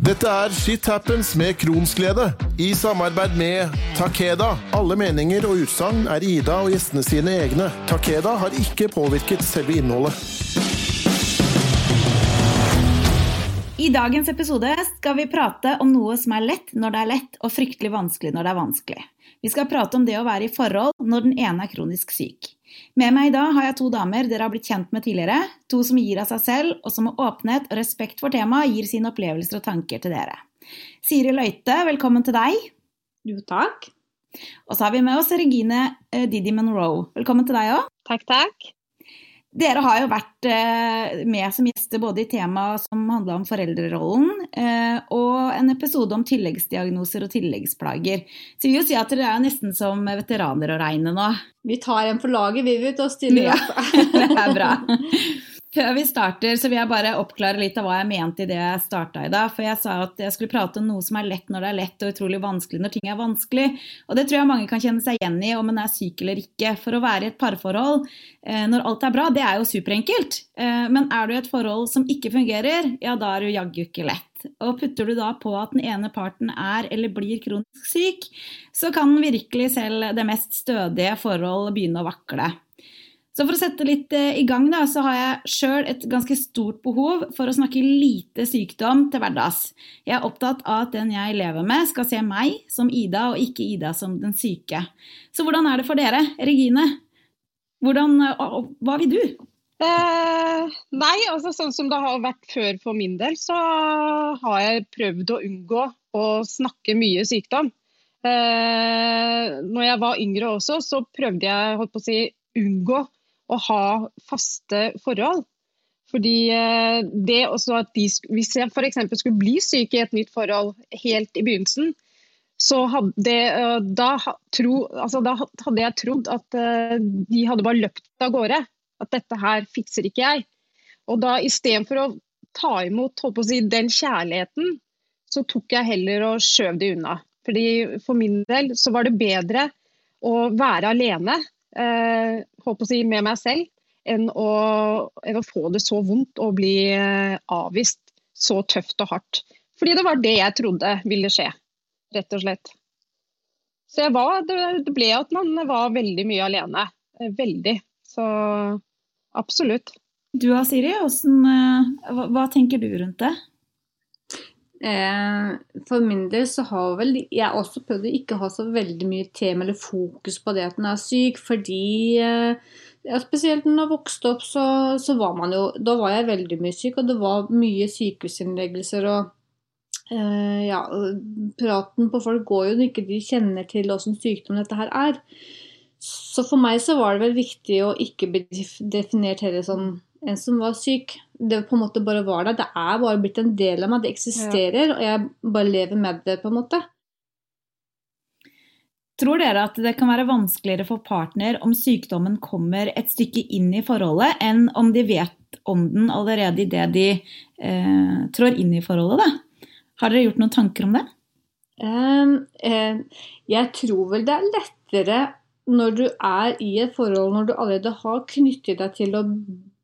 Dette er Shit Happens med Kronsglede, i samarbeid med Takeda. Alle meninger og utsagn er Ida og gjestene sine egne. Takeda har ikke påvirket selve innholdet. I dagens episode skal vi prate om noe som er lett når det er lett, og fryktelig vanskelig når det er vanskelig. Vi skal prate om det å være i forhold når den ene er kronisk syk. Med meg i dag har jeg to damer dere har blitt kjent med tidligere. To som gir av seg selv, og som med åpenhet og respekt for temaet gir sine opplevelser og tanker til dere. Siri Løite, velkommen til deg. Jo, takk. Og så har vi med oss Regine eh, Didi Monroe. Velkommen til deg òg. Takk, takk. Dere har jo vært eh, med som gjester både i temaet som handla om foreldrerollen, eh, og en episode om tilleggsdiagnoser og tilleggsplager. Så vi vil jo si at dere er nesten som veteraner å regne nå. Vi tar en for laget, vi, vet, og stiller Ja, opp. det er bra. Før vi starter, så vil jeg bare oppklare litt av hva jeg mente i det jeg starta i dag. For jeg sa at jeg skulle prate om noe som er lett når det er lett, og utrolig vanskelig når ting er vanskelig. Og det tror jeg mange kan kjenne seg igjen i, om en er syk eller ikke. For å være i et parforhold eh, når alt er bra, det er jo superenkelt. Eh, Men er du i et forhold som ikke fungerer, ja da er du jaggu ikke lett. Og putter du da på at den ene parten er eller blir kronisk syk, så kan virkelig selv det mest stødige forhold begynne å vakle. Så for å sette litt eh, i gang, da, så har jeg sjøl et ganske stort behov for å snakke lite sykdom til hverdags. Jeg er opptatt av at den jeg lever med, skal se meg som Ida, og ikke Ida som den syke. Så hvordan er det for dere? Regine, hvordan, og hva vil du? Eh, nei, altså sånn som det har vært før for min del, så har jeg prøvd å unngå å snakke mye sykdom. Eh, når jeg var yngre også, så prøvde jeg holdt på å si, unngå å ha faste forhold. Fordi eh, det også at de, Hvis jeg f.eks. skulle bli syk i et nytt forhold helt i begynnelsen, så hadde, eh, da, tro, altså, da hadde jeg trodd at eh, de hadde bare løpt av gårde. At dette her fikser ikke jeg. Og da istedenfor å ta imot å si, den kjærligheten, så tok jeg heller og skjøv det unna. Fordi For min del så var det bedre å være alene eh, holdt å si, med meg selv enn å, enn å få det så vondt og bli eh, avvist så tøft og hardt. Fordi det var det jeg trodde ville skje, rett og slett. Så var, det, ble at man var veldig mye alene. Eh, Veldig. Så absolutt. Du og Siri, hvordan, eh, hva, hva tenker du rundt det? Eh, for min del så har vel jeg også prøvd å ikke ha så veldig mye tema eller fokus på det at den er syk, fordi eh, ja, spesielt når jeg vokste opp, så, så var man jo Da var jeg veldig mye syk, og det var mye sykehusinnleggelser og eh, ja, praten på folk går jo når ikke de kjenner til åssen sykdom dette her er. Så for meg så var det vel viktig å ikke bli def- definert heller som en som var syk. Det på en måte bare var der. Det er bare blitt en del av meg. Det eksisterer, og jeg bare lever med det, på en måte. Tror dere at det kan være vanskeligere for partner om sykdommen kommer et stykke inn i forholdet, enn om de vet om den allerede idet de eh, trår inn i forholdet? Da? Har dere gjort noen tanker om det? Um, eh, jeg tror vel det er lettere når du er i et forhold, når du allerede har knyttet deg til å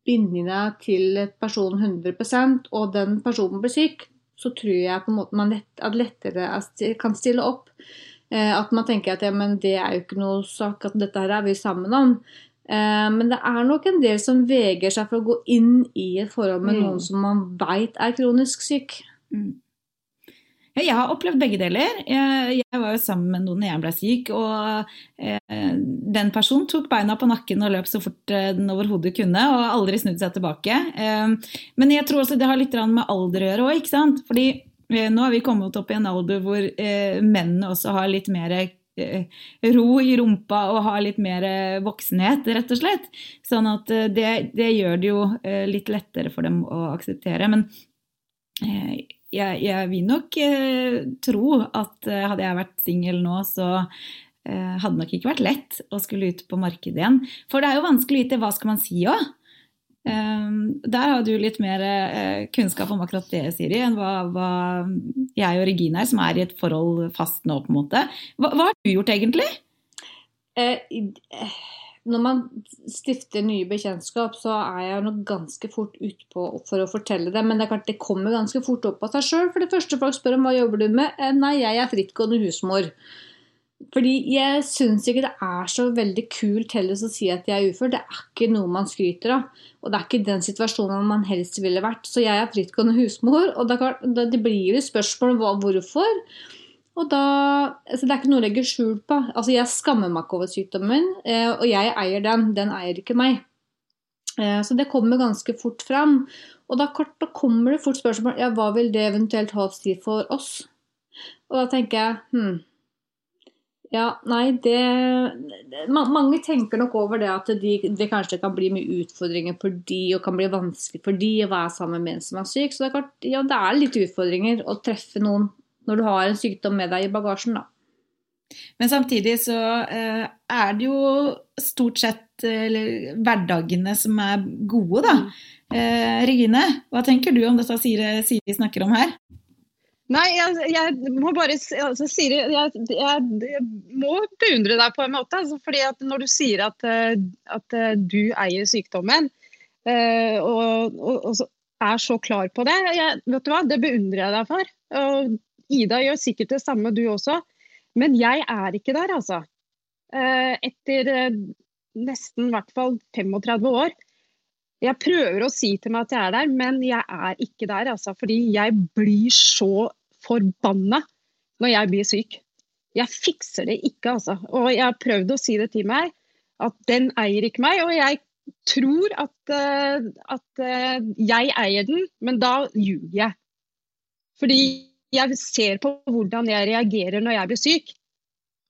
binde deg til et person 100% og den personen blir syk, så tror jeg på en måte man lett, at lettere er kan stille opp. Eh, at man tenker at ja, men det er jo ikke noe sak, at dette her er vi sammen om. Eh, men det er nok en del som veger seg for å gå inn i et forhold med Mm. noen som man veit er kronisk syk. Ja, jeg har opplevd begge deler. Jeg, jeg var jo sammen med noen da jeg ble syk, og eh, den personen tok beina på nakken og løp så fort eh, den overhodet kunne, og aldri snudd seg tilbake. Eh, men jeg tror også det har litt med alder å gjøre òg, ikke sant. Fordi eh, nå har vi kommet opp i en alder hvor eh, mennene også har litt mer ro i rumpa og har litt mer voksenhet, rett og slett. Sånn at det, det gjør det jo litt lettere for dem å akseptere. Men jeg, jeg vil nok eh, tro at eh, hadde jeg vært singel nå, så eh, hadde det nok ikke vært lett å skulle ut på markedet igjen. For det er jo vanskelig å vite hva skal man si òg. der har du litt mer eh, kunnskap om akkurat det, Siri, enn hva, hva jeg og Regine er, som er i et forhold fast nå, på en måte. Hva, hva har du gjort egentlig? Eh, når man stifter nye bekjentskap, så er jeg nok ganske fort utpå for å fortelle det. Men det er klart det kommer ganske fort opp av seg sjøl. For det første folk spør om hva jobber du med? Eh, nei, jeg er frittgående husmor. Fordi jeg syns ikke det er så veldig kult heller å si at jeg er ufør. Det er ikke noe man skryter av. Og det er ikke den situasjonen man helst ville vært. Så jeg er frittgående husmor, og det, blir jo spørsmål om hvorfor. Og da, altså Det er ikke noe å legge skjul på. Altså Jeg skammer meg ikke over sykdommen, min, og jeg eier den. Den eier ikke meg. Eh, så det kommer ganske fort fram. Og da, da kommer det fort spørsmål ja, hva vil det eventuelt ha å si for oss? Og da tenker jeg hm, ja, nei, det, Mange tenker nok over det at de, det kanskje kan bli mye utfordringer for de, og kan bli vanskelig for de å være sammen med en som er syk. Så det er klart, ja, det er litt utfordringer å treffe noen når du har en sykdom med deg i bagasjen, da. Men samtidig så eh, er det jo stort sett eller, hverdagene som er gode, da. Eh, Regine, hva tenker du om dette Siri, Siri snakker om her? Nei, jeg, jeg må bare altså, Siri, jeg, jeg, jeg, må beundre deg på en måte. Altså, fordi at når du sier at, eh, at eh, du eier sykdommen, eh, og, og, og, er så klar på det, vet du hva, det beundrer jeg deg for. Og Ida gjør sikkert det samme, du også. Men jeg er ikke der, altså. Eh, etter eh, nesten i hvert fall 35 år. Jeg prøver å si til meg at jeg er der, men jeg er ikke der. Altså, fordi jeg blir så forbanna når jeg blir syk. Jeg fikser det ikke, altså. Og jeg har prøvd å si det til meg, at den eier ikke meg. Og jeg tror at, eh, at jeg eier den, men da ljuger jeg. Fordi jeg ser på hvordan jeg reagerer når jeg blir syk.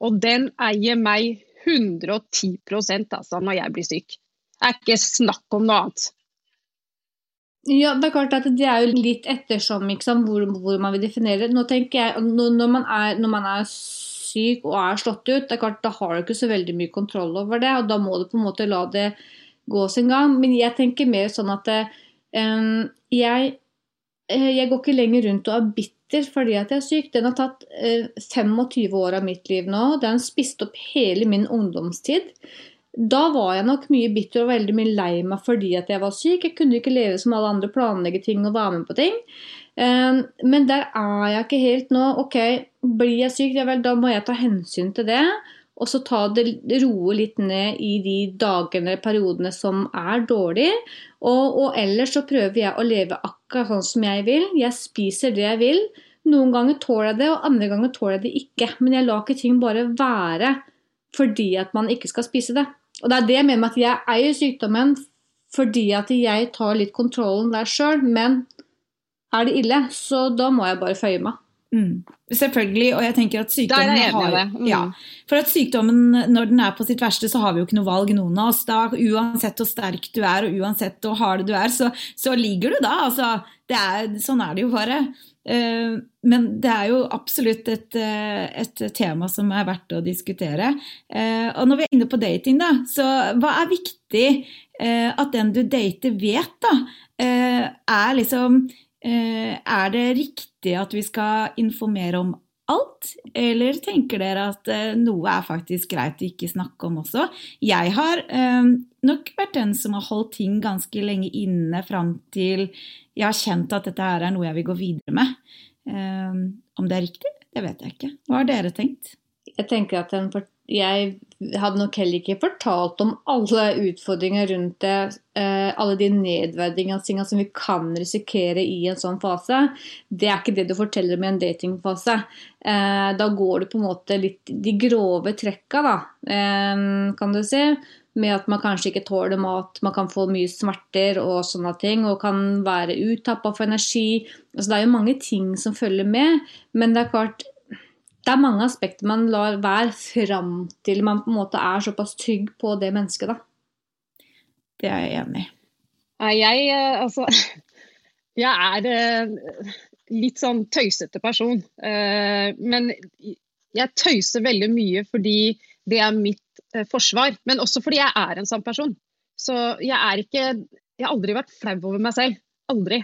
Og den eier meg 110% altså, når jeg blir syk. Det er ikke snakk om noe annet. Ja, det er klart at det er jo litt ettersom liksom, hvor, hvor, man vil definere. Nå tenker jeg, når man, er, når man, er, syk og er slått ut, det er klart, da har du ikke så veldig mye kontroll over det. og Da må du på en måte la det gå sin gang. Men jeg tenker mer sånn at um, jeg, eh, jeg går ikke lenger rundt og er bitter bitter fordi at jeg er syk. Den har tatt eh, 25 år av mitt liv nå. Den har spist opp hele min ungdomstid. Da var jeg nok mye bitter og veldig mye lei meg fordi at jeg var syk. Jeg kunne ikke leve som alle andre, planlegge ting og være med på ting. Eh, men der er jeg ikke helt nå. Ok, blir jeg syk, ja vel, da må jeg ta hensyn til det. Og så ta det, roe litt ned i de dagene eller periodene som er dårlige. Og, og, ellers så prøver jeg å leve akkurat sånn som jeg vil. Jeg spiser det jeg vil. Noen ganger tåler jeg det, og andre ganger tåler jeg det ikke. Men jeg lar ikke ting bare være fordi at man ikke skal spise det. Og det er det jeg mener med at jeg eier sykdommen fordi at jeg tar litt kontrollen der sjøl. Men er det ille, så da må jeg bare føye meg. Mm. Selvfølgelig, og jeg tenker at sykdommen har, mm. ja, For at sykdommen, når den er på sitt verste, så har vi jo ikke noe valg, noen av oss. Da, uansett hvor sterk du er, og uansett hvor hard du er, så, så ligger du da. Altså, er, sånn er det jo bare. Uh, men det er jo absolutt et, uh, et, tema som er verdt å diskutere. Uh, og når vi er inne på dating, da, så hva er viktig at den du dater, vet, da? er liksom Er det riktig at vi skal informere om alt, eller tenker dere at eh, noe er faktisk greit å ikke snakke om også? Jeg har eh, nok vært den som har holdt ting ganske lenge inne fram til jeg har kjent at dette her er noe jeg vil gå videre med. Eh, om det er riktig, det vet jeg ikke. Hva har dere tenkt? Jeg tenker at jeg hadde nok heller ikke fortalt om alle utfordringer rundt det, eh, alle de nedverdigelsene som vi kan risikere i en sånn fase. Det er ikke det du forteller om i en datingfase. Eh, da går det på en måte litt de grove trekka, da, eh, kan du si. Med at man kanskje ikke tåler mat, man kan få mye smerter og sånne ting. Og kan være uttappa for energi. Altså, det er jo mange ting som følger med. Men det er klart, det er mange aspekter man lar være fram til man på en måte er såpass trygg på det mennesket, da. Det er jeg enig i. Jeg, eh, altså Jeg er eh, litt sånn tøysete person. Eh, men jeg tøyser veldig mye fordi det er mitt forsvar. Men også fordi jeg er en sånn person. Så jeg er ikke Jeg har aldri vært flau over meg selv. Aldri.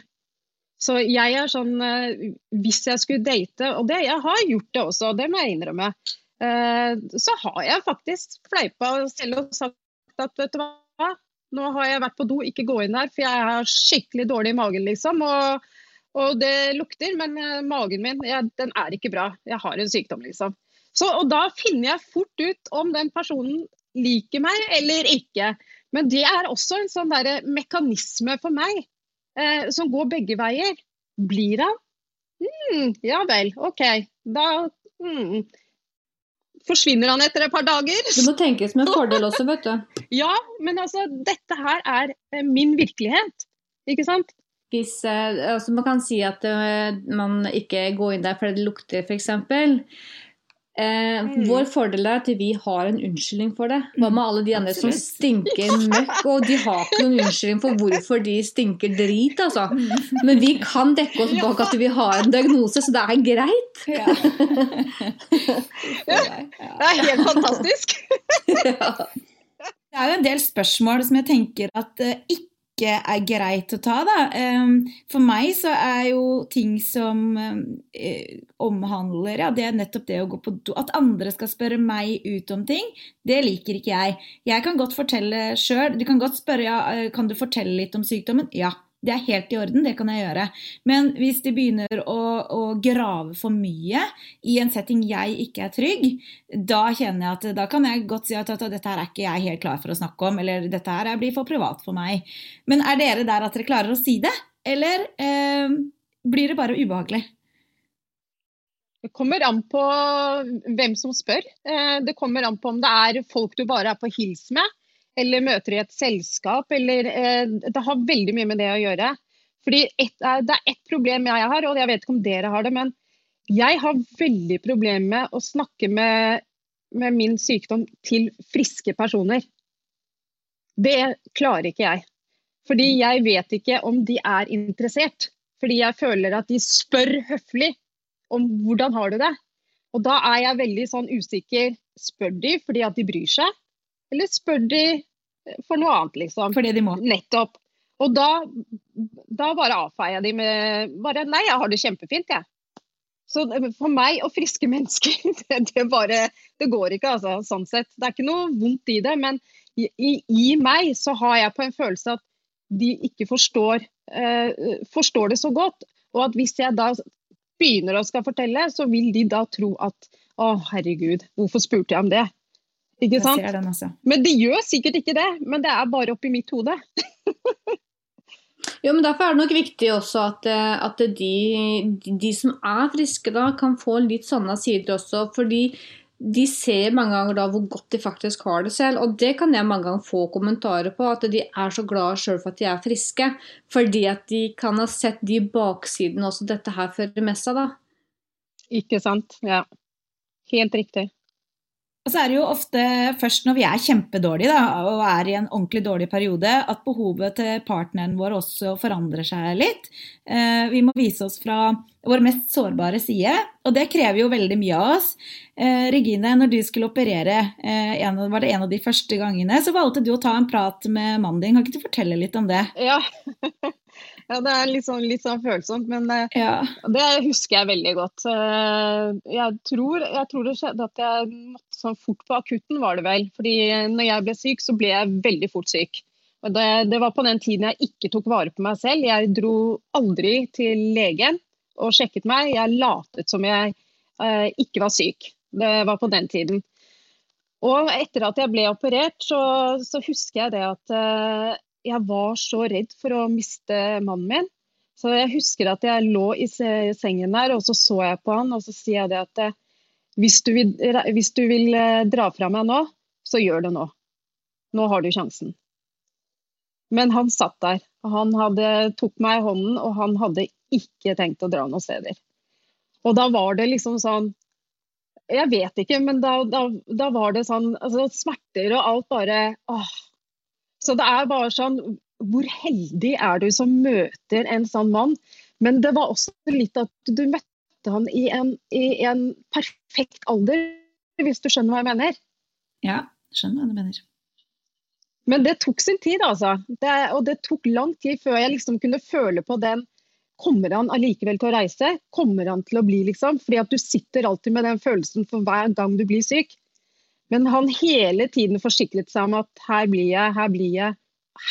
Så jeg er sånn eh, Hvis jeg skulle date, og det, jeg har gjort det også, det må jeg innrømme, eh, så har jeg faktisk fleipa selv og sagt at vet du hva, nå har jeg vært på do, ikke gå inn der, for jeg har skikkelig dårlig i magen, liksom. Og, og det lukter, men eh, magen min, jeg, den er ikke bra. Jeg har en sykdom, liksom. Så, og da finner jeg fort ut om den personen liker meg eller ikke. Men det er også en sånn der mekanisme for meg eh, som går begge veier. Blir han? Mm, ja vel, OK. Da mm. Forsvinner han etter et par dager? Det må tenkes med fordel også, vet du. ja, men altså, dette her er eh, min virkelighet. Ikke sant? Hvis, eh, altså man kan si at uh, man ikke går inn der fordi det lukter, f.eks. Eh, mm. Vår fordel er at vi har en unnskyldning for det. Hva med alle de andre Absolutt. som stinker møkk? Og de har ikke noen unnskyldning for hvorfor de stinker drit, altså. Men vi kan dekke oss bak at vi har en diagnose, så det er greit. Ja. det er helt fantastisk. ja. Det er jo en del spørsmål som jeg tenker at uh, ikke ikke er greit å ta. Da. For meg så er jo ting som eh, omhandler ja, det er nettopp det å gå på do At andre skal spørre meg ut om ting, det liker ikke jeg. Jeg kan godt fortelle sjøl. Du kan godt spørre ja, eh, kan du fortelle litt om sykdommen. Ja, det er helt i orden, det kan jeg gjøre. Men hvis de begynner å, å, grave for mye i en setting jeg ikke er trygg, da kjenner jeg at da kan jeg godt si at, at, dette her er ikke jeg helt klar for å snakke om, eller dette her blir for privat for meg. Men er dere der at dere klarer å si det, eller eh, blir det bare ubehagelig? Det kommer an på hvem som spør. Eh, det kommer an på om det er folk du bare er på hils med eller møter i et selskap. Eller, eh, det har veldig mye med det å gjøre. Fordi et, Det er ett problem jeg har, og jeg vet ikke om dere har det. Men jeg har veldig problemer med å snakke med, med min sykdom til friske personer. Det klarer ikke jeg. Fordi jeg vet ikke om de er interessert. Fordi jeg føler at de spør høflig om hvordan har du det. Og da er jeg veldig sånn usikker. Spør de fordi at de bryr seg? Eller spør de for noe annet, liksom. Fordi de må. Nettopp. Og da, da bare avfeier jeg de med bare Nei, jeg har det kjempefint, jeg. Så for meg og friske mennesker, det, det, bare Det går ikke, altså, sånn sett. Det er ikke noe vondt i det, men i, i meg så har jeg på en følelse at de ikke forstår, eh, forstår det så godt. Og at hvis jeg da begynner å skal fortelle, så vil de da tro at å, herregud, hvorfor spurte jeg om det? Ikke sant? Altså. Men de gjør sikkert ikke det, men det er bare oppi mitt hode. jo, men Derfor er det nok viktig også at, eh, at de, de, som er friske, da, kan få litt sånne sider også. fordi de ser mange ganger da hvor godt de faktisk har det selv. Og det kan jeg mange ganger få kommentarer på, at de er så glade sjøl for at de er friske. Fordi at de kan ha sett de baksidene også dette her fører med seg, da. Ikke sant. Ja. Helt riktig. Og så er det jo ofte først når vi er kjempedårlige da, og er i en ordentlig dårlig periode, at behovet til partneren vår også forandrer seg litt. Eh, vi må vise oss fra vår mest sårbare side, og det krever jo veldig mye av oss. Eh, Regine, når du skulle operere, eh, var det en av de første gangene, så valgte du å ta en prat med mannen din. Kan ikke du fortelle litt om det? Ja, Ja, det er litt sånn, litt sånn følsomt, men eh, ja. det husker jeg veldig godt. Eh, jeg tror, jeg tror, det skjedde at jeg måtte sånn fort på akutten, var det vel. Fordi når jeg ble syk, så ble jeg veldig fort syk. Og det, det var på den tiden jeg ikke tok vare på meg selv. Jeg dro aldri til legen og sjekket meg. Jeg latet som jeg eh, ikke var syk. Det var på den tiden. Og etter at jeg ble operert, så, så husker jeg det at eh, jeg var så redd for å miste mannen min. Så jeg husker at jeg lå i sengen der, og så så jeg på han, og så sier jeg det at eh, hvis du vil, hvis du vil eh, dra fra meg nå, så gjør det nå. Nå har du sjansen. Men han satt der. Han hadde, tok meg i hånden, og han hadde ikke tenkt å dra noen steder. Og da var det liksom sånn Jeg vet ikke, men da, da, da var det sånn altså, Smerter og alt bare åh, så det er bare sånn Hvor heldig er du som møter en sånn mann? Men det var også litt at du møtte han i en, i en perfekt alder, hvis du skjønner hva jeg mener? Ja, skjønner hva du mener. Men det tok sin tid, altså. Det, og det tok lang tid før jeg liksom kunne føle på den Kommer han allikevel til å reise? Kommer han til å bli, liksom? Fordi at du sitter alltid med den følelsen for hver gang du blir syk. Men han hele tiden forsikret seg om at her blir jeg, her blir jeg,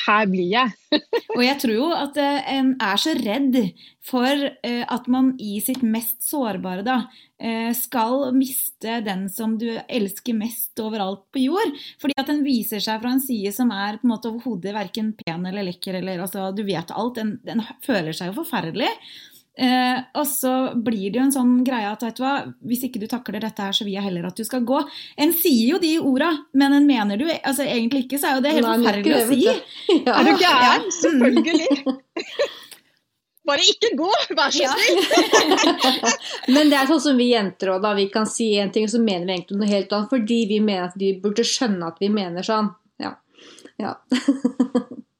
her blir jeg. og jeg tror jo at eh, en er så redd for eh, at man i sitt mest sårbare da, eh, skal miste den som du elsker mest overalt på jord. Fordi at den viser seg fra en side som er på en måte overhodet verken pen eller lekker, eller altså du vet alt. Den, den føler seg jo forferdelig. Eh, og så blir det jo en sånn greie at vet du hva, hvis ikke du takler dette her, så vil jeg heller at du skal gå. En sier jo de orda, men en mener du altså egentlig ikke, så er jo det helt Nei, forferdelig å si. Ja. Er du gæren? Ja. Selvfølgelig. Bare ikke gå, vær så snill! men det er sånn som vi jenter òg, da. Vi kan si en ting, og så mener vi egentlig noe helt annet. Fordi vi mener at de burde skjønne at vi mener sånn. Ja. ja.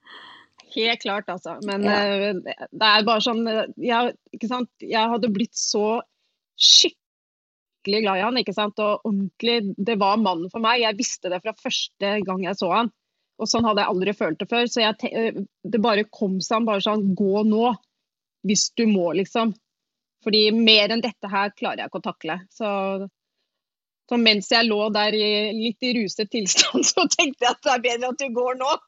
Helt klart, altså. Men ja. uh, det er bare sånn ikke jeg, jeg, hadde blitt så skikkelig glad i han, ikke sant? og ordentlig Det var mannen for meg. Jeg visste det fra første gang jeg så han. Og sånn hadde jeg aldri følt det før. Så jeg, eh, det bare kom seg bare sånn Gå nå, hvis du må, liksom. Fordi mer enn dette her klarer jeg ikke å takle. Så, så mens jeg lå der i, litt i ruset tilstand, så tenkte jeg at det er bedre at du går nå.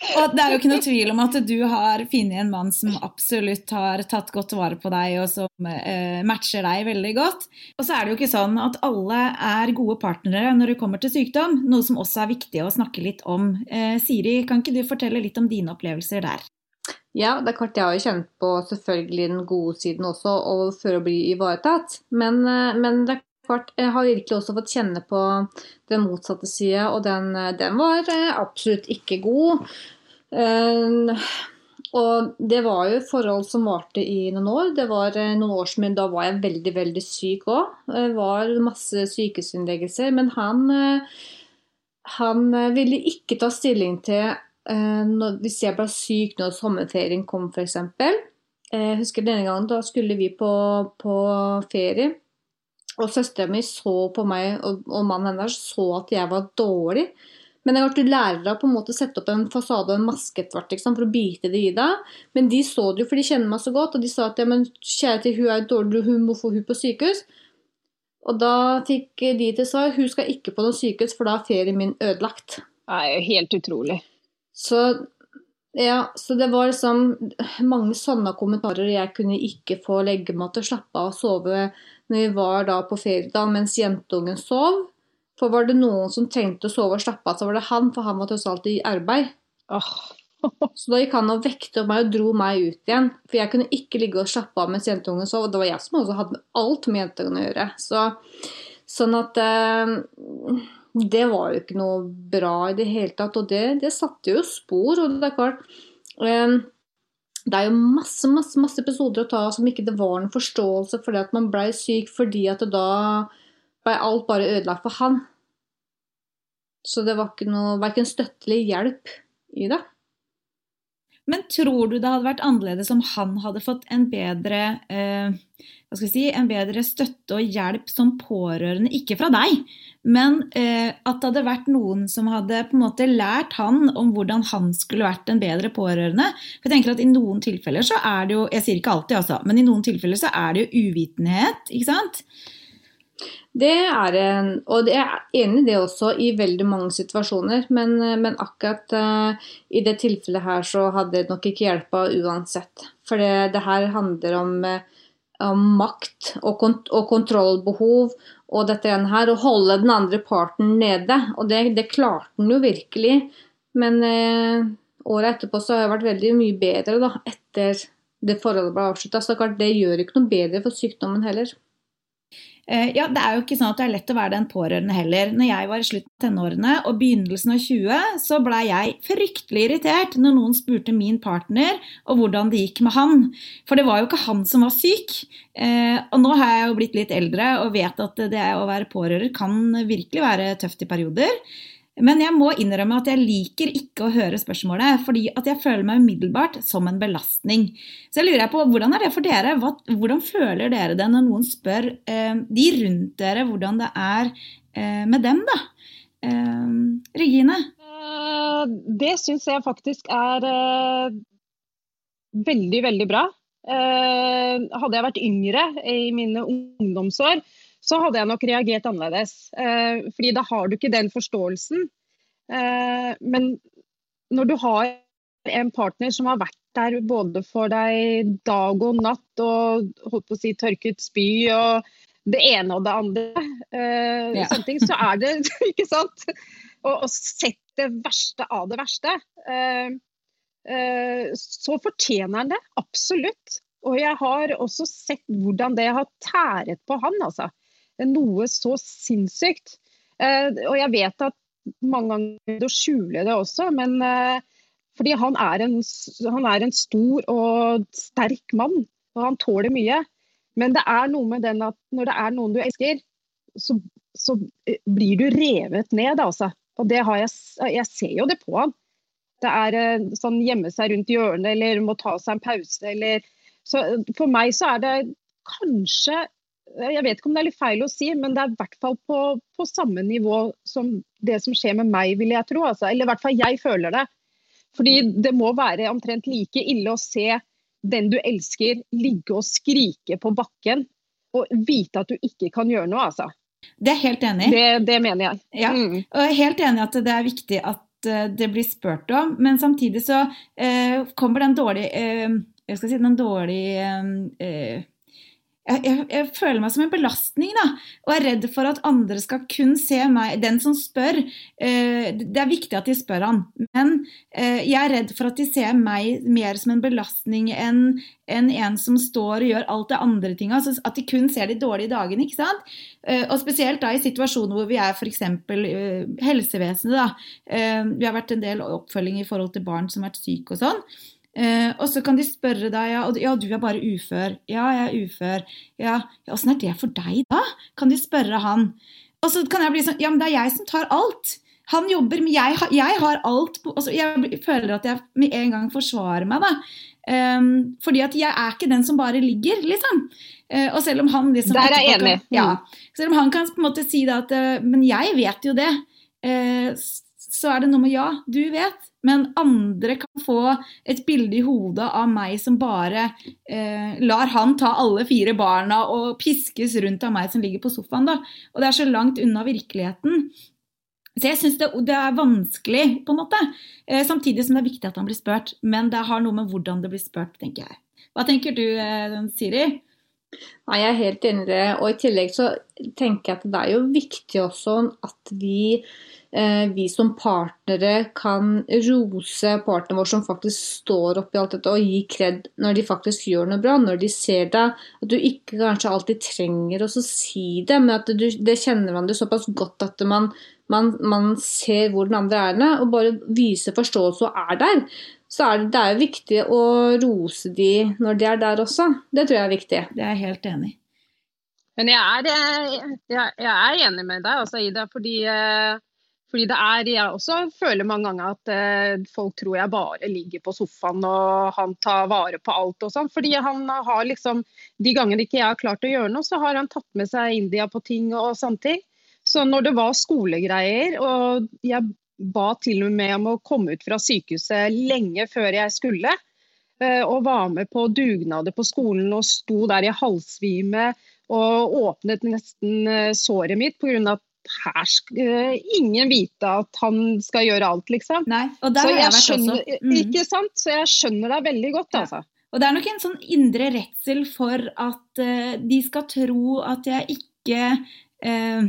Og det er jo ikke noe tvil om at du har funnet en mann som absolutt har tatt godt vare på deg, og som eh, matcher deg veldig godt. Og så er det jo ikke sånn at alle er gode partnere når det kommer til sykdom, noe som også er viktig å snakke litt om. Eh, Siri, kan ikke du fortelle litt om dine opplevelser der? Ja, det er klart jeg har jo kjent på selvfølgelig den gode siden også, og for å bli ivaretatt. Men, eh, men det er klart, jeg har virkelig også fått kjenne på den motsatte sida, og den, den, var eh, absolutt ikke god. Og det var jo forhold som varte i noen år. Det var noen år som da var jeg veldig, veldig syk òg. Var masse sykehusinnleggelser. Men han, han ville ikke ta stilling til hvis jeg ble syk når sommerferien kom, f.eks. Jeg husker denne gangen, da skulle vi på, på ferie. Og søstera mi så på meg, og, og mannen hennes så at jeg var dårlig. Men jeg du lærer deg på å sette opp en fasade og en maske for å bite det i deg. Men de så det jo, for de kjenner meg så godt, og de sa at ja, men kjære til, hun er dårlig, hun må få hun på sykehus. Og da fikk de til svar hun skal ikke på noe sykehus, for da er ferien min ødelagt. Det er jo helt utrolig. Så ja, så det var liksom mange sånne kommentarer. Jeg kunne ikke få legge meg til å slappe av og sove når vi var da på ferie da, mens jentungen sov. For var det noen som trengte å sove og slappe av, så var det han, for han var tross alt i arbeid. Oh. så da gikk han og vekte meg og dro meg ut igjen. For jeg kunne ikke ligge og slappe av mens jentungen sov. Og det var jeg som også hadde alt med jentungen å gjøre. Så, sånn at eh, det var jo ikke noe bra i det hele tatt. Og det, det satte jo spor. Og det er klart eh, det er jo masse masse, masse episoder å ta som ikke det var noen forståelse for det at man ble syk fordi at da blei alt bare ødelagt for han. Så det var ikke noe verken støtte eller hjelp i det. Men tror du det hadde vært annerledes om han hadde fått en bedre, eh, si, en bedre støtte og hjelp som pårørende, ikke fra deg, men eh, at det hadde vært noen som hadde på en måte lært han om hvordan han skulle vært en bedre pårørende? For jeg tenker at I noen tilfeller så er det jo Jeg sier ikke alltid, altså, men i noen tilfeller så er det jo uvitenhet. ikke sant? Det er en, og jeg er enig i det også i veldig mange situasjoner. Men, men akkurat uh, i det tilfellet her så hadde det nok ikke hjelpa uansett. For det, det, her handler om, uh, om makt og, kont og, kontrollbehov og dette her. Å holde den andre parten nede. Og det, det klarte den jo virkelig. Men uh, året etterpå så har jeg vært veldig mye bedre da, etter det forholdet ble avslutta. Så det gjør ikke noe bedre for sykdommen heller. Eh, ja, Det er jo ikke sånn at det er lett å være den pårørende heller. Når jeg var i slutten av tenårene og begynnelsen av 20, så blei jeg fryktelig irritert når noen spurte min partner og hvordan det gikk med han. For det var jo ikke han som var syk. Eh, og nå har jeg jo blitt litt eldre og vet at det å være pårører kan virkelig være tøft i perioder. Men jeg må innrømme at jeg liker ikke å høre spørsmålet, fordi at jeg føler meg umiddelbart som en belastning. Så jeg lurer på, hvordan er det for dere? Hva, hvordan føler dere det når noen spør eh, de rundt dere hvordan det er eh, med dem, da? Eh, Regine? Eh, det syns jeg faktisk er eh, veldig, veldig bra. Eh, hadde jeg vært yngre i mine ungdomsår, så hadde jeg nok reagert annerledes. Eh, fordi da har du ikke den forståelsen. Eh, men når du har en partner som har vært der både for deg dag og natt og holdt på å si tørket spy og det ene og det andre, eh, ja. sånne ting, så er det ikke sant? Og, og sett det verste av det verste. Eh, eh, så fortjener han det, absolutt. Og jeg har også sett hvordan det har tæret på han, altså. Noe så sinnssykt. Eh, og jeg vet at mange ganger å skjule det også, men eh, fordi han er, en, han er en stor og sterk mann, og han tåler mye. Men det er noe med den at når det er noen du elsker, så, så eh, blir du revet ned, altså. Og det har jeg, jeg ser jo det på han. Det er sånn gjemme seg rundt hjørnet eller må ta seg en pause eller Så for meg så er det kanskje jeg vet ikke om det er litt feil å si, men det er i hvert fall på, på samme nivå som det som skjer med meg, vil jeg tro. Altså. Eller i hvert fall jeg føler det. Fordi det må være omtrent like ille å se den du elsker ligge og skrike på bakken og vite at du ikke kan gjøre noe, altså. Det er helt enig i. Det, det, mener jeg. Ja, mm. og jeg er helt enig i at det er viktig at eh, det blir spurt om, men samtidig så eh, kommer den dårlige eh, jeg skal si den dårlige eh, jeg, jeg, jeg, føler meg som en belastning, da. Og er redd for at andre skal kun se meg Den som spør eh, Det er viktig at de spør han, men eh, jeg er redd for at de ser meg mer som en belastning enn en, en som står og gjør alt det andre tinga. Altså at de kun ser de dårlige dagene, ikke sant. Eh, og spesielt da i situasjoner hvor vi er f.eks. Uh, helsevesenet, da. Eh, vi har vært en del oppfølging i forhold til barn som har vært syke og sånn. Eh, og så kan de spørre deg ja, ja, du er bare ufør. Ja, jeg er ufør. Ja, Åssen er det for deg, da? Kan de spørre han. Og så kan jeg bli sånn Ja, men det er jeg som tar alt. Han jobber, men jeg, jeg har alt altså, Jeg føler at jeg med en gang forsvarer meg, da. Um, fordi at jeg er ikke den som bare ligger, liksom. Uh, og selv om han liksom Der er jeg enig. Ja, selv om han kan på en måte si da at uh, Men jeg vet jo det. Uh, så er det noe med ja, du vet, men andre kan få et bilde i hodet av meg som bare eh, lar han ta alle fire barna og piskes rundt av meg som ligger på sofaen. da. Og det er så langt unna virkeligheten. Så jeg syns det, det, er vanskelig, på en måte. Eh, samtidig som det er viktig at han blir spurt. Men det har noe med hvordan det blir spurt, tenker jeg. Hva tenker du, eh, Siri? Nei, Jeg er helt enig i det. Og i tillegg så tenker jeg at det er jo viktig også at vi Eh, vi som partnere kan rose partneren vår som faktisk står oppi alt dette, og gi kred når de faktisk gjør noe bra, når de ser deg. At du ikke kanskje alltid trenger å si det, men at du, det kjenner man det såpass godt at man, man, man ser hvor den andre er, og bare viser forståelse og er der. Så er det, det er viktig å rose de når de er der også. Det tror jeg er viktig. Det er jeg helt enig i. Men jeg er, jeg, jeg er, enig med deg, altså, Ida. fordi eh, fordi det er, Jeg også føler mange ganger at eh, folk tror jeg bare ligger på sofaen og han tar vare på alt. og sånn. Fordi han har liksom, De gangene ikke jeg har klart å gjøre noe, så har han tatt med seg India på ting og sånne ting. Så når det var skolegreier, og jeg ba til og med om å komme ut fra sykehuset lenge før jeg skulle, eh, og var med på dugnader på skolen og sto der i halvsvime og åpnet nesten eh, såret mitt pga. at her skal eh, ingen vite at han skal gjøre alt, liksom. Nei, og der har jeg, vært skjønner, også. Mm. Ikke sant? Så jeg skjønner deg veldig godt, ja. altså. Og det er nok en sånn indre redsel for at uh, de skal tro at jeg ikke uh,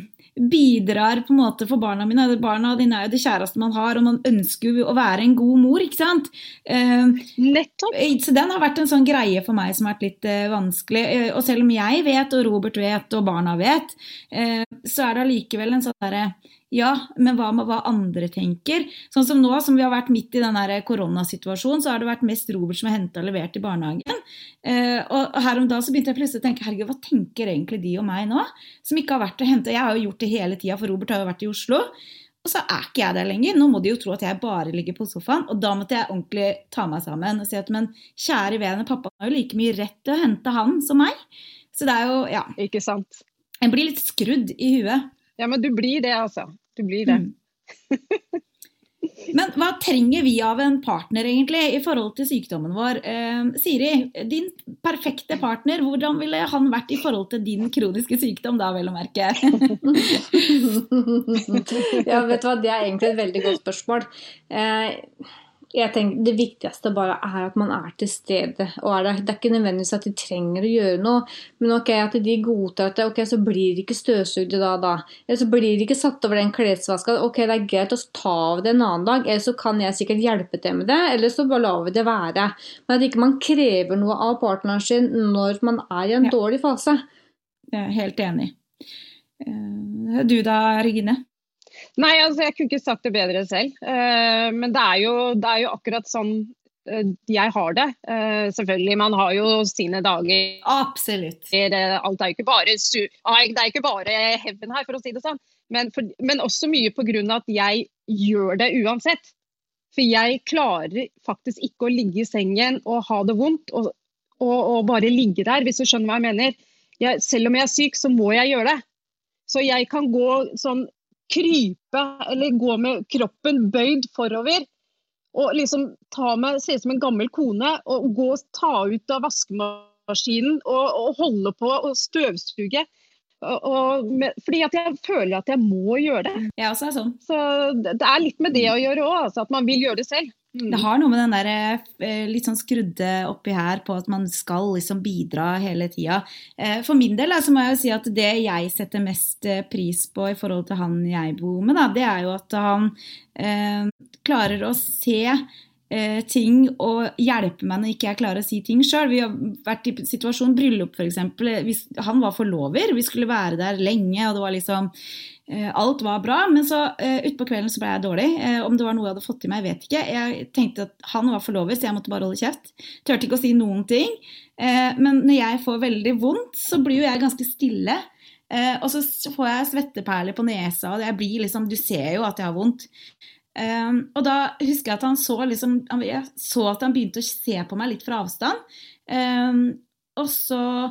bidrar på en måte for barna mine. Barna dine er jo det kjæreste man har, og man ønsker jo å være en god mor, ikke sant. Uh, Nettopp. Så den har vært en sånn greie for meg som har vært litt vanskelig. Og selv om jeg vet, og Robert vet, og barna vet, så er det allikevel en sånn derre ja, men hva med hva andre tenker? Sånn som nå som vi har vært midt i den koronasituasjonen, så har det vært mest Robert som har henta og levert i barnehagen. Eh, og her om dagen så begynte jeg plutselig å tenke herregud, hva tenker egentlig de og meg nå? Som ikke har vært og henta. Jeg har jo gjort det hele tida, for Robert har jo vært i Oslo. Og så er ikke jeg der lenger. Nå må de jo tro at jeg bare ligger på sofaen. Og da måtte jeg ordentlig ta meg sammen og si at men kjære vene, pappa har jo like mye rett til å hente han som meg. Så det er jo, ja. Ikke sant. En blir litt skrudd i huet. Ja, men du blir det, altså. Du blir det. Mm. Men hva trenger vi av en partner egentlig i forhold til sykdommen vår? Eh, Siri, din perfekte partner, hvordan ville han vært i forhold til din kroniske sykdom da, vel å merke? ja, vet du hva, det er egentlig et veldig godt spørsmål. Eh, jeg tenker Det viktigste bare er at man er til stede. og er det, det, er ikke nødvendigvis at de trenger å gjøre noe, men ok, at de godtar at det, ok, så blir de ikke støvsugd da da. Eller så blir de ikke satt over den klesvaska. Ok, det er greit å ta av det en annen dag, eller så kan jeg sikkert hjelpe til med det, eller så bare lar vi det være. Men at ikke man krever noe av partneren sin når man er i en ja. dårlig fase. Jeg er helt enig. Eh, du da, Regine? Nei, altså jeg kunne ikke sagt det bedre selv. Uh, men det er, jo, det er, jo, akkurat sånn uh, jeg har det. Uh, selvfølgelig, man har jo sine dager. Absolutt. alt er jo ikke bare, det er ikke bare heaven her, for å si det sånn. Men, for, men også mye pga. at jeg gjør det uansett. For jeg klarer faktisk ikke å ligge i sengen og ha det vondt og, og, og bare ligge der, hvis du skjønner hva jeg mener. Jeg, selv om jeg er syk, så må jeg gjøre det. Så jeg kan gå sånn krype eller gå med kroppen bøyd forover. Og liksom ta meg, se ut som en gammel kone og gå og ta ut av vaskemaskinen og, og holde på og støvsuge. Og, med, fordi at jeg føler at jeg må gjøre det. Jeg også er sånn. Så det, det er litt med det å gjøre òg, altså at man vil gjøre det selv. Mm. Det har noe med den der eh, litt sånn skrudde oppi her på at man skal liksom bidra hele tida. Eh, for min del så må jeg jo si at det jeg setter mest eh, pris på i forhold til han jeg bor med, da, det er jo at han eh, klarer å se ting og hjelpe meg når ikke jeg klarer å si ting sjøl. Vi har vært i situasjon bryllup f.eks. Han var forlover, vi skulle være der lenge, og det var liksom alt var bra, men så uh, utpå kvelden så ble jeg dårlig. Uh, om det var noe jeg hadde fått i meg, vet ikke. Jeg tenkte at han var forlovet, så jeg måtte bare holde kjeft. Turte ikke å si noen ting. Men når jeg får veldig vondt, så blir jo jeg ganske stille. Og så får jeg svetteperler på nesa, og jeg blir liksom Du ser jo at jeg har vondt. og da husker jeg at han så liksom Jeg så at han begynte å se på meg litt fra avstand. og så Eh,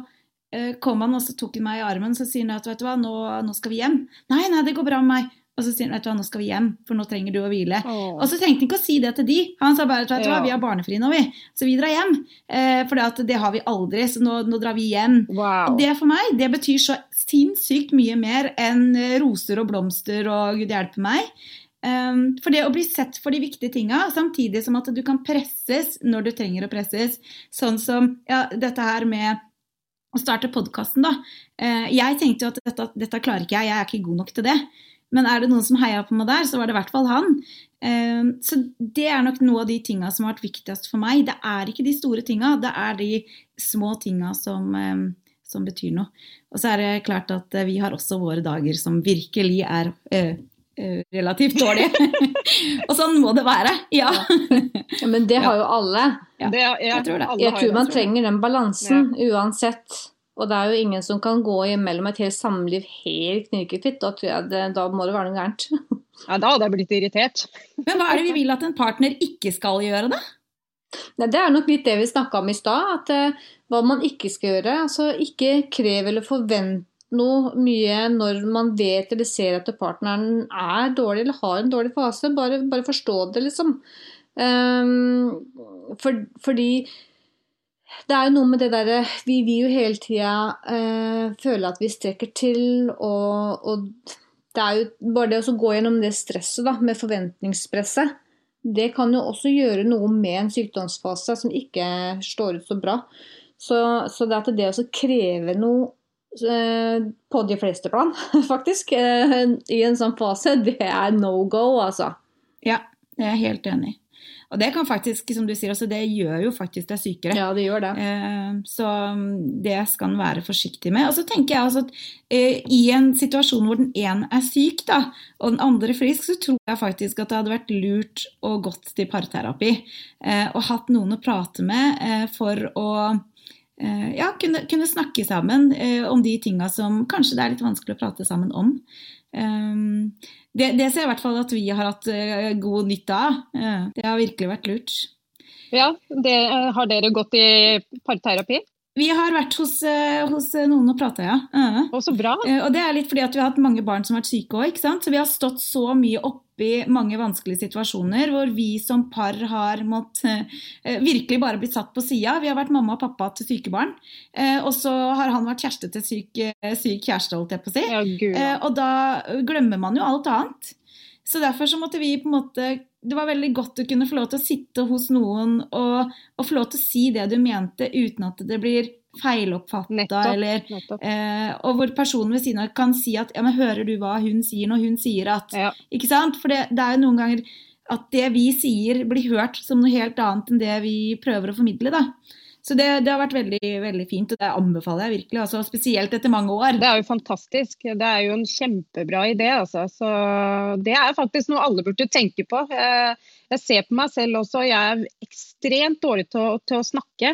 kom han og så tok han meg i armen så sier han at vet du hva, nå, nå, skal vi hjem. Nei, nei, det går bra med meg. Og så sier han vet du hva, nå skal vi hjem, for nå trenger du å hvile. Oh. Og så trengte han ikke å si det til de. Han sa bare vet du hva, vi har barnefri nå, vi. Så vi drar hjem. Eh, for det har vi aldri, så nå, nå drar vi hjem. Wow. Og det for meg, det betyr så sinnssykt mye mer enn eh, roser og blomster og gud hjelpe meg. Um, for det å bli sett for de viktige tinga, samtidig som at du kan presses når du trenger å presses. Sånn som ja, dette her med å starte podkasten, da. Eh, jeg tenkte jo at dette, dette, klarer ikke jeg, jeg er ikke god nok til det. Men er det noen som heia på meg der, så var det i hvert fall han. Eh, så det er nok noe av de tinga som har vært viktigst for meg. Det er ikke de store tinga, det er de små tinga som, eh, som betyr noe. Og så er det klart at vi har også våre dager som virkelig er relativt dårlig. og sånn må det være. Ja. ja men det har jo alle. Ja. Det, jeg, jeg, tror det. Jeg tror man trenger den balansen uansett. Og det er jo ingen som kan gå imellom et helt samliv helt knirkefritt. Da, det, da må det være noe gærent. ja, da hadde jeg blitt irritert. Men hva er det vi vil at en partner ikke skal gjøre, da? Nei, det er nok litt det vi snakka om i stad. At uh, hva man ikke skal gjøre. Altså ikke krev eller forvent noe mye når man vet eller ser at partneren er dårlig eller har en dårlig fase. Bare, bare forstå det, liksom. Um, for, fordi det er jo noe med det derre Vi vil jo hele tida uh, føle at vi strekker til, og, og, det er jo bare det å gå gjennom det stresset da, med forventningspresset. Det kan jo også gjøre noe med en sykdomsfase som ikke står ut så bra. Så, så det at det å kreve noe på de fleste plan, faktisk, eh, i en sånn fase, det er no go, altså. Ja, det er jeg helt enig. Og det kan faktisk, som du sier, altså det gjør jo faktisk deg sykere. Ja, det gjør det. Eh, så mm, det skal en være forsiktig med. Og så tenker jeg altså at i en situasjon hvor den ene er syk, da, og den andre frisk, så tror jeg faktisk at det hadde vært lurt å gått til parterapi. og hatt noen å prate med for å Eh, ja, kunne, kunne, snakke sammen eh, om de tinga som kanskje det er litt vanskelig å prate sammen om. Um, det, det, ser jeg i hvert fall at vi har hatt uh, god nytte av. Det har virkelig vært lurt. Ja, det, har dere gått i parterapi? Vi har vært hos, eh, hos noen og prata, ja. Uh. Og så bra. Uh, og det er litt fordi at vi har hatt mange barn som har vært syke òg. Så vi har stått så mye oppi mange vanskelige situasjoner hvor vi som par har måttet virkelig bare blitt satt på sida. Vi har vært mamma og pappa til syke barn. og så har han vært kjæreste til syk, syk kjæreste, holdt jeg på å si. Ja. og da glemmer man jo alt annet. Så derfor så måtte vi på en måte Det var veldig godt å kunne få lov til å sitte hos noen og, og få lov til å si det du mente, uten at det blir feiloppfatta, eller nettopp. eh, Og hvor personen ved siden av kan si at ja, men hører du hva hun sier når hun sier at Ja. Ikke sant? For det, det er jo noen ganger at det vi sier, blir hørt som noe helt annet enn det vi prøver å formidle. da. Så det, det har vært veldig veldig fint, og det anbefaler jeg virkelig. altså Spesielt etter mange år. Det er jo fantastisk. Det er jo en kjempebra idé. Altså. Så det er faktisk noe alle burde tenke på. Jeg, jeg ser på meg selv også. Jeg er ekstremt dårlig til å, til å snakke.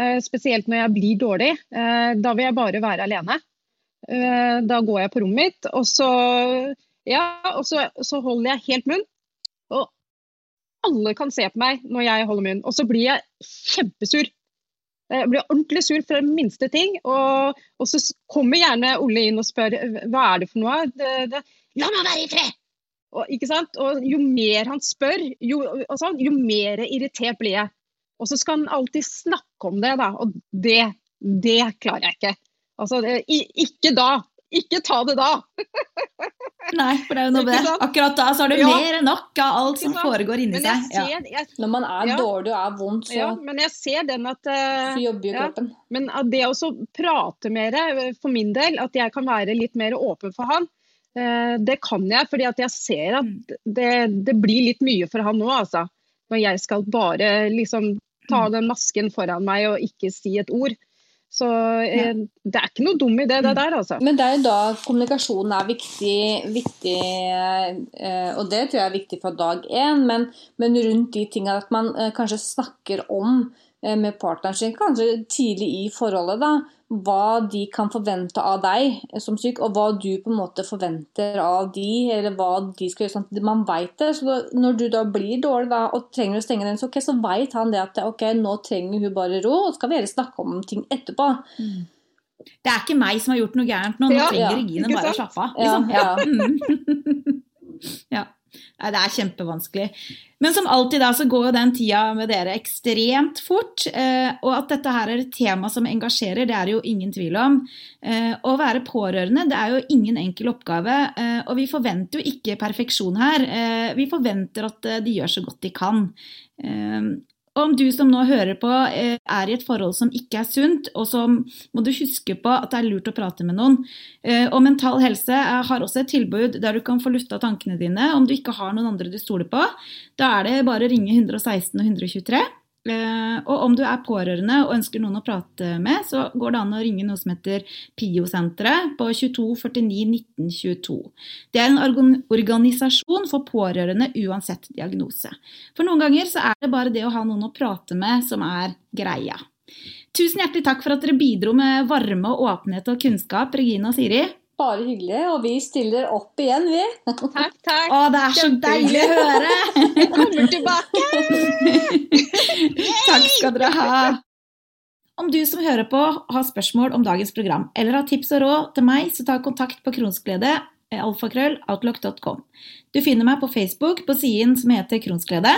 eh, Spesielt når jeg blir dårlig. Eh, Da vil jeg bare være alene. Eh, Da går jeg på rommet mitt, og så, ja, og så, så holder jeg helt munn. Og alle kan se på meg når jeg holder munn. Og så blir jeg kjempesur. Jeg blir ordentlig sur for den minste ting. Og, og så kommer gjerne Olle inn og spør hva er det for noe. Det, det, La meg være i fred! Og, ikke sant? og jo mer han spør, jo, sånn, jo mer irritert blir jeg. Og så skal han alltid snakke om det, da. Og det, det klarer jeg ikke. Altså, ikke da. Ikke ta det da. Nei, for det er jo noe med det. Akkurat da så er det Ja. mer enn nok av alt som foregår inni seg. Ja. ser, jeg, Når man er Ja. dårlig og er vondt, så, ja, men jeg ser den at uh, så jobber jo ja. kroppen. Men at det å prate mer, eh, for min del, at jeg kan være litt mer åpen for han, uh, det kan jeg. fordi at jeg ser at det, det blir litt mye for han nå, altså. Når jeg skal bare liksom ta den masken foran meg og ikke si et ord. Så eh, det er ikke noe dum idé, det der, altså. Men det er jo da kommunikasjonen er viktig, viktig eh, og det tror jeg er viktig fra dag én, men, men rundt de tingene at man eh, kanskje snakker om eh, med partneren sin, kanskje tidlig i forholdet, da, hva de kan forvente av deg som syk, og hva du på en måte forventer av de, eller hva de skal gjøre, sånn man vet det. Så når du da blir dårlig da, og trenger å stenge den, så, ok, så vet han det at ok, nå trenger hun bare ro, og så skal vi heller snakke om ting etterpå. Det er ikke meg som har gjort noe gærent nå, nå Ja, trenger ja, Regine bare å slappe av. Ja, Liksom. ja. Ja. Nei, det er kjempevanskelig. Men som alltid da, så går jo den tida med dere ekstremt fort. Eh, og at dette her er et tema som engasjerer, det er det jo ingen tvil om. Eh, å være pårørende det er jo ingen enkel oppgave. Eh, og vi forventer jo ikke perfeksjon her. Vi forventer at de gjør så godt de kan. Om du som nå hører på eh, er i et forhold som ikke er sunt, og så må du huske på at det er lurt å prate med noen. Eh, Og Mental Helse eh, har også et tilbud der du kan få lufta tankene dine om du ikke har noen andre du stoler på. Da er det bare å ringe 116 og 123. Eh, Og om du er pårørende og ønsker noen å prate med, så går det an å ringe noe som heter PIO-senteret på 22 49 19 22. Det er en organisasjon for pårørende uansett diagnose. For noen ganger så er det bare det å ha noen å prate med som er greia. Tusen hjertelig takk for at dere bidro med varme og åpenhet og kunnskap, Regine og Siri. Bare hyggelig, og vi stiller opp igjen, vi. Takk, takk. Å, det er så deilig å høre! Vi kommer tilbake. Takk skal dere ha. Om du som hører på har spørsmål om dagens program, eller har tips og råd til meg, så ta kontakt på kronsglede alfakrølloutlock.com. Du finner meg på Facebook på siden som heter Kronsglede.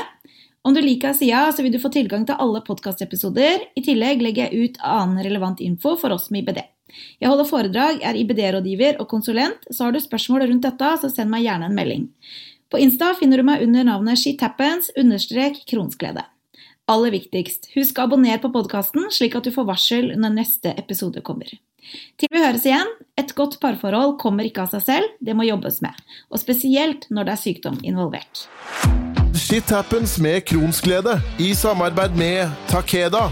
Om du liker sida, så vil du få tilgang til alle podkastepisoder. I tillegg legger jeg ut annen relevant info for oss med IBD. Jeg holder foredrag, er IBD-rådgiver og konsulent, så har du spørsmål rundt dette, så send meg gjerne en melding. På Insta finner du meg under navnet shithappens understrek kronsglede. Aller viktigst, husk å abonnere på podkasten, slik at du får varsel når neste episode kommer. Til vi høres igjen, et godt parforhold kommer ikke av seg selv, det må jobbes med. Og spesielt når det er sykdom involvert. Shit happens med Kronsglede i samarbeid med Takeda.